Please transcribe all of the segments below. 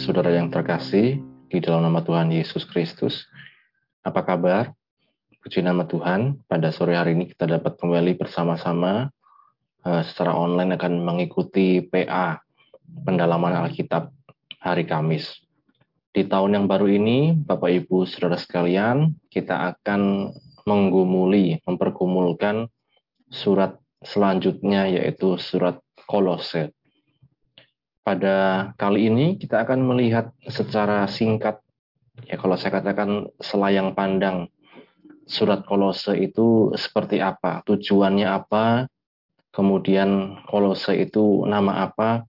saudara yang terkasih di dalam nama Tuhan Yesus Kristus. Apa kabar? Puji nama Tuhan, pada sore hari ini kita dapat kembali bersama-sama uh, secara online akan mengikuti PA, pendalaman Alkitab hari Kamis. Di tahun yang baru ini, Bapak Ibu Saudara sekalian, kita akan menggumuli, mempergumulkan surat selanjutnya yaitu surat Kolose. Pada kali ini kita akan melihat secara singkat, ya kalau saya katakan selayang pandang, surat kolose itu seperti apa, tujuannya apa, kemudian kolose itu nama apa,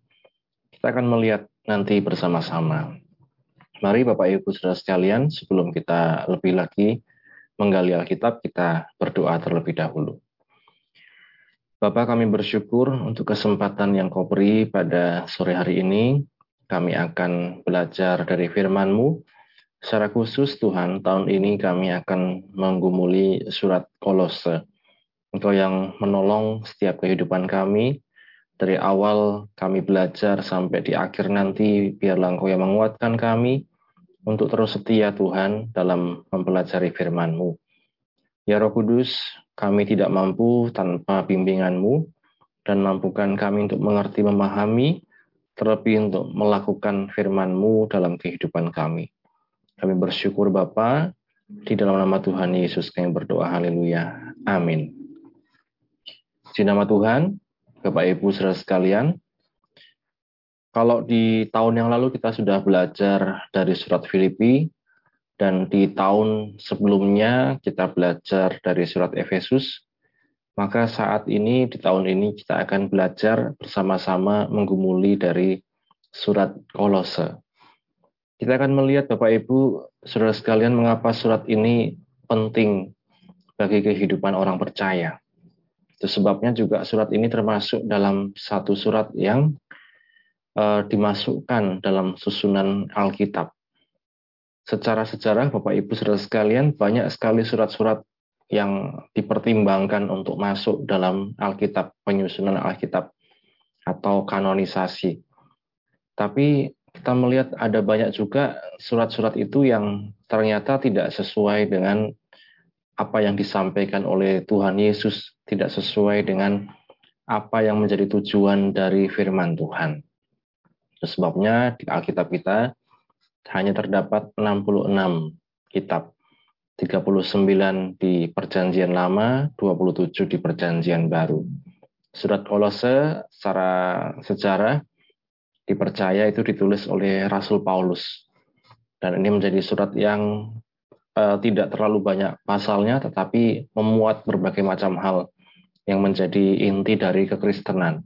kita akan melihat nanti bersama-sama. Mari Bapak Ibu Saudara sekalian, sebelum kita lebih lagi menggali Alkitab, kita berdoa terlebih dahulu. Bapak kami bersyukur untuk kesempatan yang kau beri pada sore hari ini. Kami akan belajar dari firman-Mu. Secara khusus Tuhan, tahun ini kami akan menggumuli surat kolose. Engkau yang menolong setiap kehidupan kami, dari awal kami belajar sampai di akhir nanti, biarlah Engkau yang menguatkan kami untuk terus setia Tuhan dalam mempelajari firman-Mu. Ya Roh Kudus, kami tidak mampu tanpa bimbinganmu, dan mampukan kami untuk mengerti memahami, terlebih untuk melakukan firman-Mu dalam kehidupan kami. Kami bersyukur Bapa, di dalam nama Tuhan Yesus kami berdoa, haleluya, amin. Di nama Tuhan, Bapak Ibu saudara sekalian, kalau di tahun yang lalu kita sudah belajar dari surat Filipi, dan di tahun sebelumnya kita belajar dari surat Efesus, maka saat ini di tahun ini kita akan belajar bersama-sama menggumuli dari surat Kolose. Kita akan melihat Bapak Ibu, saudara sekalian, mengapa surat ini penting bagi kehidupan orang percaya. Itu sebabnya juga surat ini termasuk dalam satu surat yang uh, dimasukkan dalam susunan Alkitab secara sejarah Bapak Ibu Saudara sekalian banyak sekali surat-surat yang dipertimbangkan untuk masuk dalam Alkitab, penyusunan Alkitab atau kanonisasi. Tapi kita melihat ada banyak juga surat-surat itu yang ternyata tidak sesuai dengan apa yang disampaikan oleh Tuhan Yesus, tidak sesuai dengan apa yang menjadi tujuan dari firman Tuhan. Sebabnya di Alkitab kita hanya terdapat 66 kitab. 39 di Perjanjian Lama, 27 di Perjanjian Baru. Surat Kolose secara sejarah dipercaya itu ditulis oleh Rasul Paulus. Dan ini menjadi surat yang uh, tidak terlalu banyak pasalnya, tetapi memuat berbagai macam hal yang menjadi inti dari kekristenan.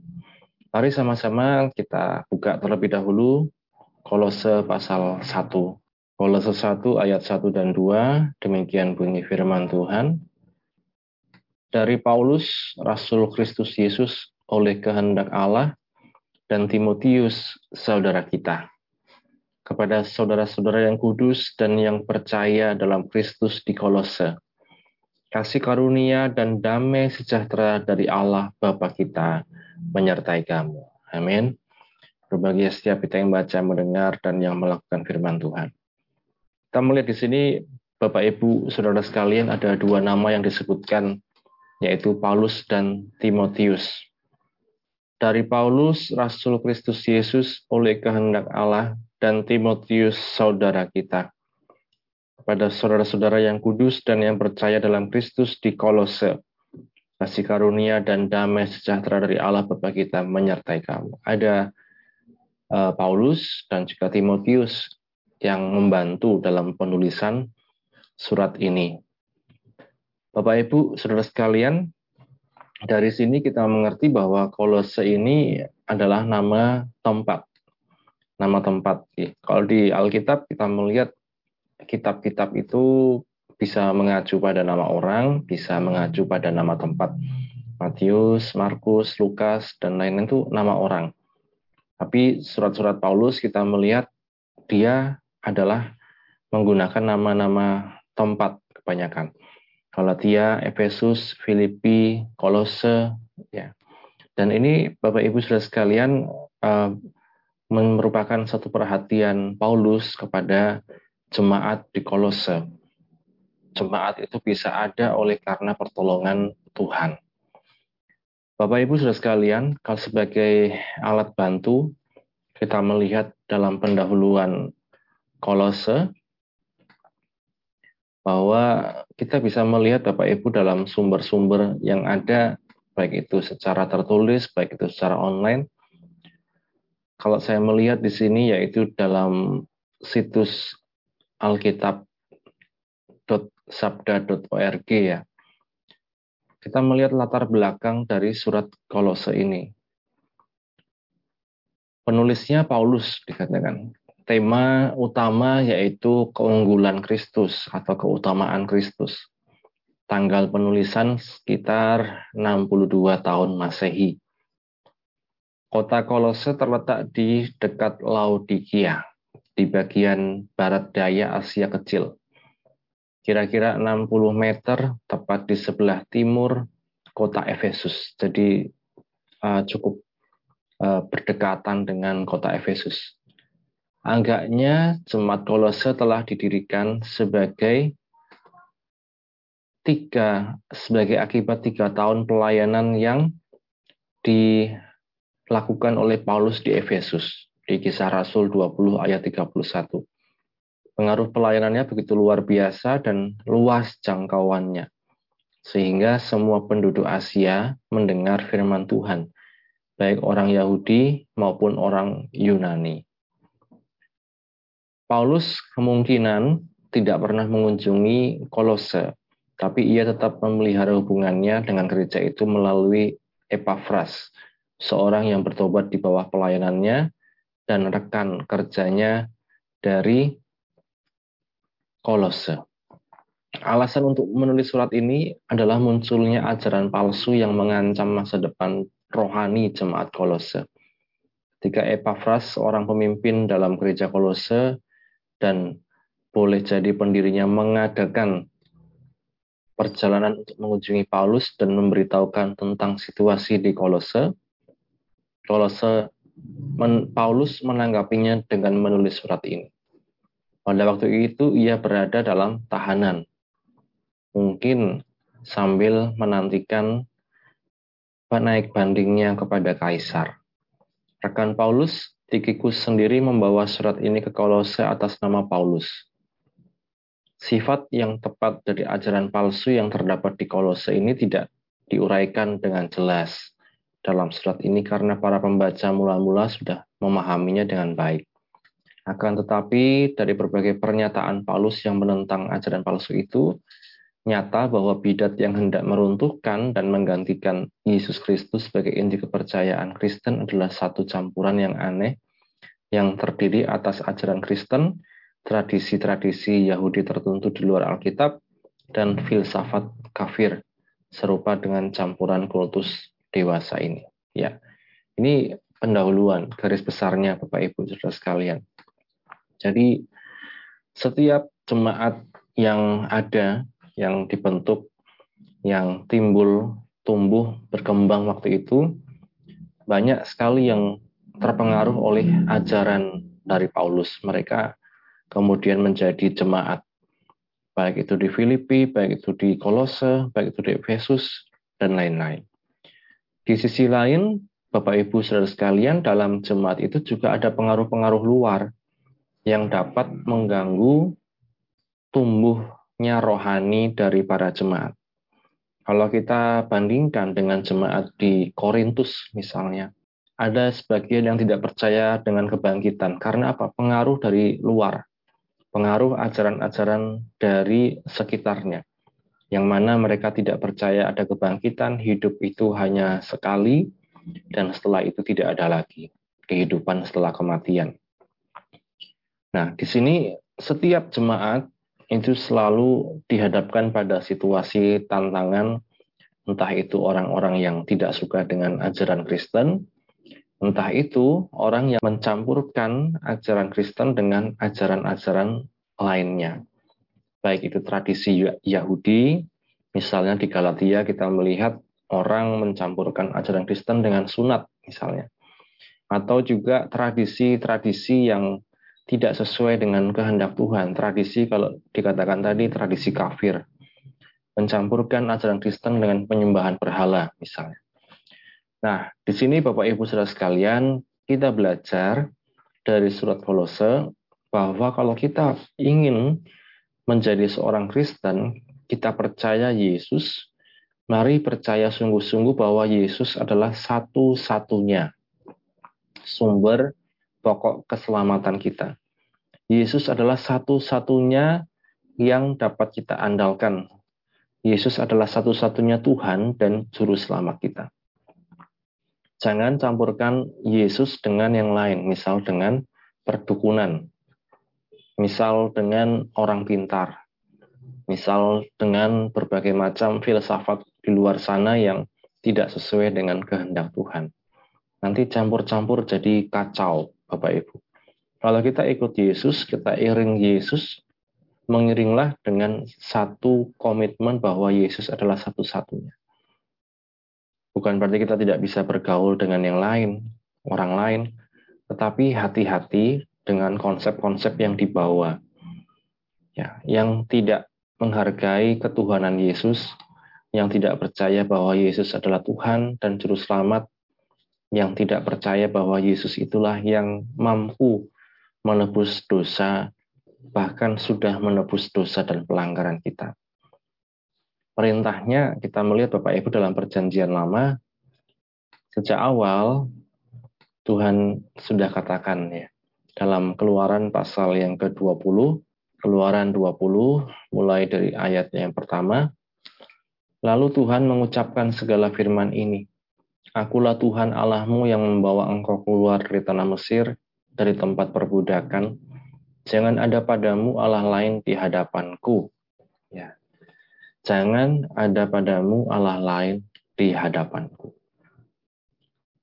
Mari sama-sama kita buka terlebih dahulu Kolose pasal 1. Kolose 1 ayat 1 dan 2, demikian bunyi firman Tuhan. Dari Paulus, Rasul Kristus Yesus oleh kehendak Allah, dan Timotius, saudara kita. Kepada saudara-saudara yang kudus dan yang percaya dalam Kristus di Kolose. Kasih karunia dan damai sejahtera dari Allah Bapa kita menyertai kamu. Amin. Berbahagia setiap kita yang baca, mendengar, dan yang melakukan firman Tuhan. Kita melihat di sini, Bapak Ibu, Saudara sekalian, ada dua nama yang disebutkan, yaitu Paulus dan Timotius. Dari Paulus, Rasul Kristus Yesus oleh kehendak Allah, dan Timotius, saudara kita. Kepada saudara-saudara yang kudus dan yang percaya dalam Kristus di Kolose, kasih karunia dan damai sejahtera dari Allah Bapa kita menyertai kamu. Ada Paulus dan juga Timotius yang membantu dalam penulisan surat ini. Bapak Ibu, saudara sekalian, dari sini kita mengerti bahwa Kolose ini adalah nama tempat. Nama tempat. Kalau di Alkitab kita melihat kitab-kitab itu bisa mengacu pada nama orang, bisa mengacu pada nama tempat. Matius, Markus, Lukas, dan lain-lain itu nama orang. Tapi surat-surat Paulus kita melihat dia adalah menggunakan nama-nama tempat kebanyakan. Galatia, Efesus, Filipi, Kolose, ya. Dan ini Bapak Ibu sudah sekalian uh, merupakan satu perhatian Paulus kepada jemaat di Kolose. Jemaat itu bisa ada oleh karena pertolongan Tuhan. Bapak Ibu sudah sekalian, kalau sebagai alat bantu, kita melihat dalam pendahuluan Kolose, bahwa kita bisa melihat Bapak Ibu dalam sumber-sumber yang ada, baik itu secara tertulis, baik itu secara online. Kalau saya melihat di sini yaitu dalam situs alkitab.sabda.org ya. Kita melihat latar belakang dari surat Kolose ini. Penulisnya Paulus dikatakan. Tema utama yaitu keunggulan Kristus atau keutamaan Kristus. Tanggal penulisan sekitar 62 tahun Masehi. Kota Kolose terletak di dekat Laodikia, di bagian barat daya Asia Kecil kira-kira 60 meter tepat di sebelah timur kota Efesus. Jadi uh, cukup uh, berdekatan dengan kota Efesus. Anggaknya jemaat Kolose telah didirikan sebagai tiga sebagai akibat tiga tahun pelayanan yang dilakukan oleh Paulus di Efesus di kisah Rasul 20 ayat 31. Pengaruh pelayanannya begitu luar biasa dan luas jangkauannya, sehingga semua penduduk Asia mendengar firman Tuhan, baik orang Yahudi maupun orang Yunani. Paulus kemungkinan tidak pernah mengunjungi Kolose, tapi ia tetap memelihara hubungannya dengan gereja itu melalui Epaphras, seorang yang bertobat di bawah pelayanannya dan rekan kerjanya dari Kolose. Alasan untuk menulis surat ini adalah munculnya ajaran palsu yang mengancam masa depan rohani jemaat Kolose. Ketika Epaphras, seorang pemimpin dalam gereja Kolose, dan boleh jadi pendirinya mengadakan perjalanan untuk mengunjungi Paulus dan memberitahukan tentang situasi di Kolose, Kolose Paulus menanggapinya dengan menulis surat ini. Pada waktu itu ia berada dalam tahanan. Mungkin sambil menantikan naik bandingnya kepada kaisar. Rekan Paulus, Tikikus sendiri membawa surat ini ke Kolose atas nama Paulus. Sifat yang tepat dari ajaran palsu yang terdapat di Kolose ini tidak diuraikan dengan jelas dalam surat ini karena para pembaca mula-mula sudah memahaminya dengan baik. Akan tetapi dari berbagai pernyataan Paulus yang menentang ajaran palsu itu, nyata bahwa bidat yang hendak meruntuhkan dan menggantikan Yesus Kristus sebagai inti kepercayaan Kristen adalah satu campuran yang aneh yang terdiri atas ajaran Kristen, tradisi-tradisi Yahudi tertentu di luar Alkitab, dan filsafat kafir serupa dengan campuran kultus dewasa ini. Ya, ini pendahuluan garis besarnya Bapak Ibu Saudara sekalian. Jadi setiap jemaat yang ada, yang dibentuk, yang timbul, tumbuh, berkembang waktu itu, banyak sekali yang terpengaruh oleh ajaran dari Paulus. Mereka kemudian menjadi jemaat. Baik itu di Filipi, baik itu di Kolose, baik itu di Efesus, dan lain-lain. Di sisi lain, Bapak Ibu saudara sekalian, dalam jemaat itu juga ada pengaruh-pengaruh luar yang dapat mengganggu tumbuhnya rohani dari para jemaat. Kalau kita bandingkan dengan jemaat di Korintus misalnya, ada sebagian yang tidak percaya dengan kebangkitan. Karena apa? Pengaruh dari luar. Pengaruh ajaran-ajaran dari sekitarnya. Yang mana mereka tidak percaya ada kebangkitan, hidup itu hanya sekali, dan setelah itu tidak ada lagi. Kehidupan setelah kematian. Nah, di sini setiap jemaat itu selalu dihadapkan pada situasi tantangan, entah itu orang-orang yang tidak suka dengan ajaran Kristen, entah itu orang yang mencampurkan ajaran Kristen dengan ajaran-ajaran lainnya. Baik itu tradisi Yahudi, misalnya di Galatia kita melihat orang mencampurkan ajaran Kristen dengan sunat misalnya. atau juga tradisi-tradisi yang tidak sesuai dengan kehendak Tuhan. Tradisi kalau dikatakan tadi tradisi kafir. Mencampurkan ajaran Kristen dengan penyembahan berhala misalnya. Nah, di sini Bapak Ibu Saudara sekalian, kita belajar dari surat Kolose bahwa kalau kita ingin menjadi seorang Kristen, kita percaya Yesus, mari percaya sungguh-sungguh bahwa Yesus adalah satu-satunya sumber pokok keselamatan kita. Yesus adalah satu-satunya yang dapat kita andalkan. Yesus adalah satu-satunya Tuhan dan Juru Selamat kita. Jangan campurkan Yesus dengan yang lain, misal dengan perdukunan, misal dengan orang pintar, misal dengan berbagai macam filsafat di luar sana yang tidak sesuai dengan kehendak Tuhan nanti campur-campur jadi kacau, Bapak Ibu. Kalau kita ikut Yesus, kita iring Yesus, mengiringlah dengan satu komitmen bahwa Yesus adalah satu-satunya. Bukan berarti kita tidak bisa bergaul dengan yang lain, orang lain, tetapi hati-hati dengan konsep-konsep yang dibawa. Ya, yang tidak menghargai ketuhanan Yesus, yang tidak percaya bahwa Yesus adalah Tuhan dan Juru Selamat, yang tidak percaya bahwa Yesus itulah yang mampu menebus dosa, bahkan sudah menebus dosa dan pelanggaran kita. Perintahnya kita melihat Bapak Ibu dalam perjanjian lama, sejak awal Tuhan sudah katakan ya, dalam keluaran pasal yang ke-20, keluaran 20, mulai dari ayatnya yang pertama, lalu Tuhan mengucapkan segala firman ini, Akulah Tuhan Allahmu yang membawa engkau keluar dari tanah Mesir, dari tempat perbudakan. Jangan ada padamu Allah lain di hadapanku. Ya. Jangan ada padamu Allah lain di hadapanku.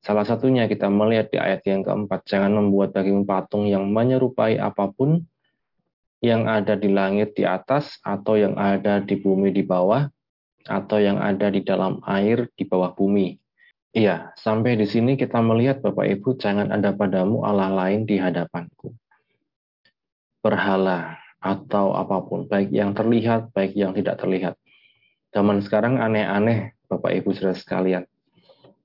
Salah satunya kita melihat di ayat yang keempat, jangan membuat daging patung yang menyerupai apa pun yang ada di langit di atas, atau yang ada di bumi di bawah, atau yang ada di dalam air di bawah bumi. Iya, sampai di sini kita melihat Bapak Ibu, jangan ada padamu Allah lain di hadapanku. Berhala atau apa pun, baik yang terlihat, baik yang tidak terlihat. Zaman sekarang aneh-aneh, Bapak Ibu sudah sekalian.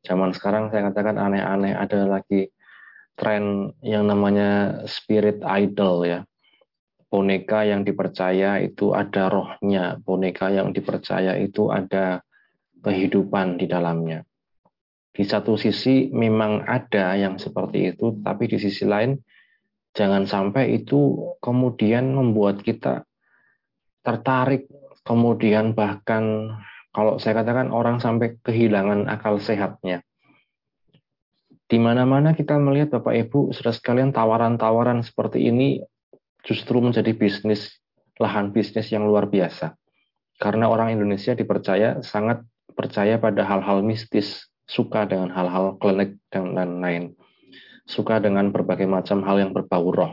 Zaman sekarang saya katakan aneh-aneh, ada lagi tren yang namanya spirit idol ya. Boneka yang dipercaya itu ada rohnya, boneka yang dipercaya itu ada kehidupan di dalamnya di satu sisi memang ada yang seperti itu, tapi di sisi lain jangan sampai itu kemudian membuat kita tertarik, kemudian bahkan kalau saya katakan orang sampai kehilangan akal sehatnya. Di mana-mana kita melihat Bapak Ibu, sudah sekalian tawaran-tawaran seperti ini justru menjadi bisnis, lahan bisnis yang luar biasa. Karena orang Indonesia dipercaya sangat percaya pada hal-hal mistis, suka dengan hal-hal klinik dan lain-lain, suka dengan berbagai macam hal yang berbau roh.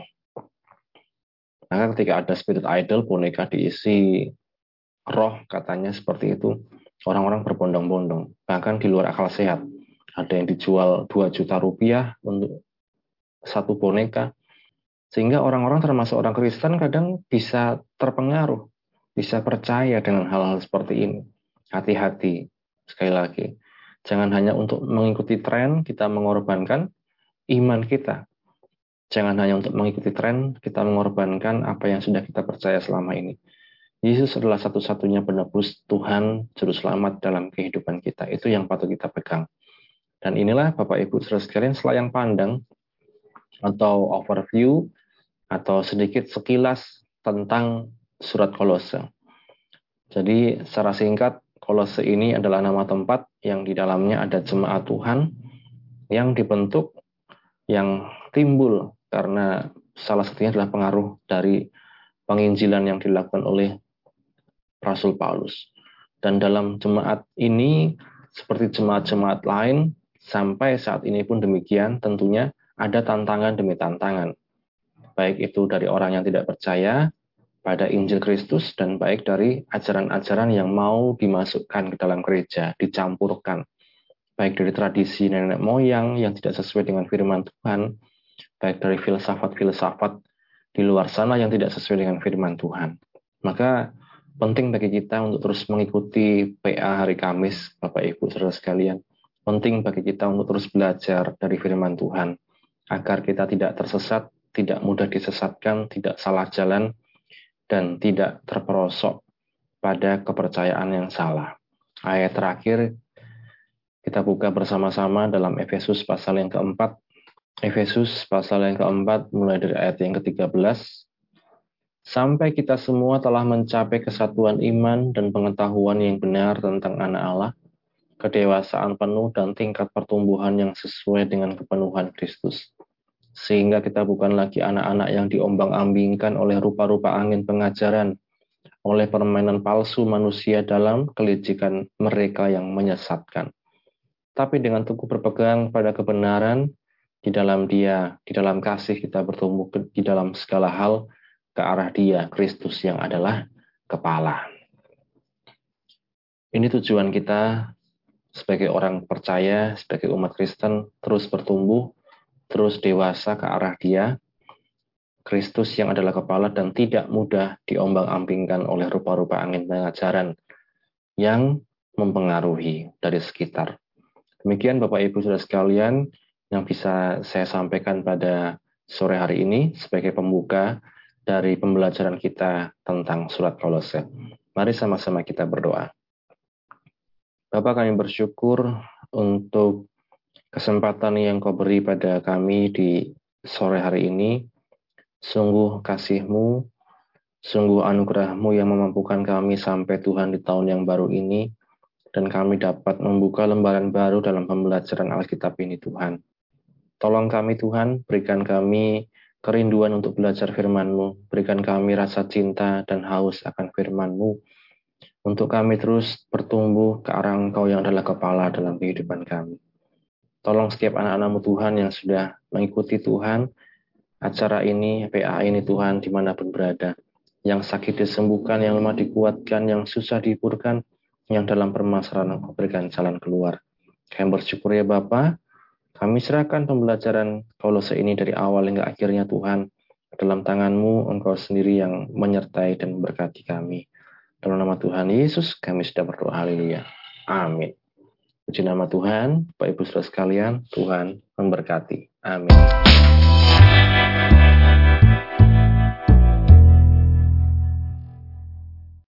Maka ketika ada spirit idol, boneka diisi roh, katanya seperti itu, orang-orang berbondong-bondong, bahkan di luar akal sehat. Ada yang dijual 2 juta rupiah untuk satu boneka, sehingga orang-orang termasuk orang Kristen kadang bisa terpengaruh, bisa percaya dengan hal-hal seperti ini. Hati-hati, sekali lagi, Jangan hanya untuk mengikuti tren kita mengorbankan iman kita. Jangan hanya untuk mengikuti tren kita mengorbankan apa yang sudah kita percaya selama ini. Yesus adalah satu-satunya penebus Tuhan Juru Selamat dalam kehidupan kita. Itu yang patut kita pegang. Dan inilah Bapak Ibu saudara sekalian selayang pandang atau overview atau sedikit sekilas tentang surat kolose. Jadi secara singkat Kolose ini adalah nama tempat yang di dalamnya ada jemaat Tuhan yang dibentuk, yang timbul karena salah satunya adalah pengaruh dari penginjilan yang dilakukan oleh Rasul Paulus. Dan dalam jemaat ini, seperti jemaat-jemaat lain, sampai saat ini pun demikian, tentunya ada tantangan demi tantangan. Baik itu dari orang yang tidak percaya, pada Injil Kristus dan baik dari ajaran-ajaran yang mau dimasukkan ke dalam gereja, dicampurkan. baik dari tradisi nenek moyang yang tidak sesuai dengan firman Tuhan, baik dari filsafat-filsafat di luar sana yang tidak sesuai dengan firman Tuhan. Maka penting bagi kita untuk terus mengikuti PA hari Kamis, Bapak Ibu saudara sekalian. Penting bagi kita untuk terus belajar dari firman Tuhan agar kita tidak tersesat, tidak mudah disesatkan, tidak salah jalan, dan tidak terperosok pada kepercayaan yang salah. Ayat terakhir kita buka bersama-sama dalam Efesus pasal yang keempat. Efesus pasal yang keempat mulai dari ayat yang ke-13 sampai kita semua telah mencapai kesatuan iman dan pengetahuan yang benar tentang anak Allah, kedewasaan penuh dan tingkat pertumbuhan yang sesuai dengan kepenuhan Kristus. Sehingga kita bukan lagi anak-anak yang diombang-ambingkan oleh rupa-rupa angin pengajaran, oleh permainan palsu manusia dalam kelicikan mereka yang menyesatkan. Tapi dengan teguh berpegang pada kebenaran, di dalam dia, di dalam kasih kita bertumbuh di dalam segala hal, ke arah dia, Kristus yang adalah kepala. Ini tujuan kita sebagai orang percaya, sebagai umat Kristen, terus bertumbuh, terus dewasa ke arah dia, Kristus yang adalah kepala dan tidak mudah diombang-ambingkan oleh rupa-rupa angin pengajaran yang mempengaruhi dari sekitar. Demikian Bapak Ibu Saudara sekalian yang bisa saya sampaikan pada sore hari ini sebagai pembuka dari pembelajaran kita tentang surat Kolose. Mari sama-sama kita berdoa. Bapak kami bersyukur untuk kesempatan yang kau beri pada kami di sore hari ini. Sungguh kasihmu, sungguh anugerahmu yang memampukan kami sampai Tuhan di tahun yang baru ini, dan kami dapat membuka lembaran baru dalam pembelajaran Alkitab ini Tuhan. Tolong kami Tuhan, berikan kami kerinduan untuk belajar firman-Mu. Berikan kami rasa cinta dan haus akan firman-Mu. Untuk kami terus bertumbuh ke arah Engkau yang adalah kepala dalam kehidupan kami. Tolong setiap anak-anakmu Tuhan yang sudah mengikuti Tuhan, acara ini, PA ini Tuhan, di mana pun berada. Yang sakit disembuhkan, yang lemah dikuatkan, yang susah dihiburkan, yang dalam permasalahan Engkau berikan jalan keluar. Kami bersyukur ya Bapak, kami serahkan pembelajaran Kolose ini dari awal hingga akhirnya Tuhan. Dalam tanganmu Engkau sendiri yang menyertai dan memberkati kami. Dalam nama Tuhan Yesus kami sudah berdoa. Haleluya. Amin. Puji nama Tuhan, Bapak Ibu Saudara sekalian, Tuhan memberkati. Amin.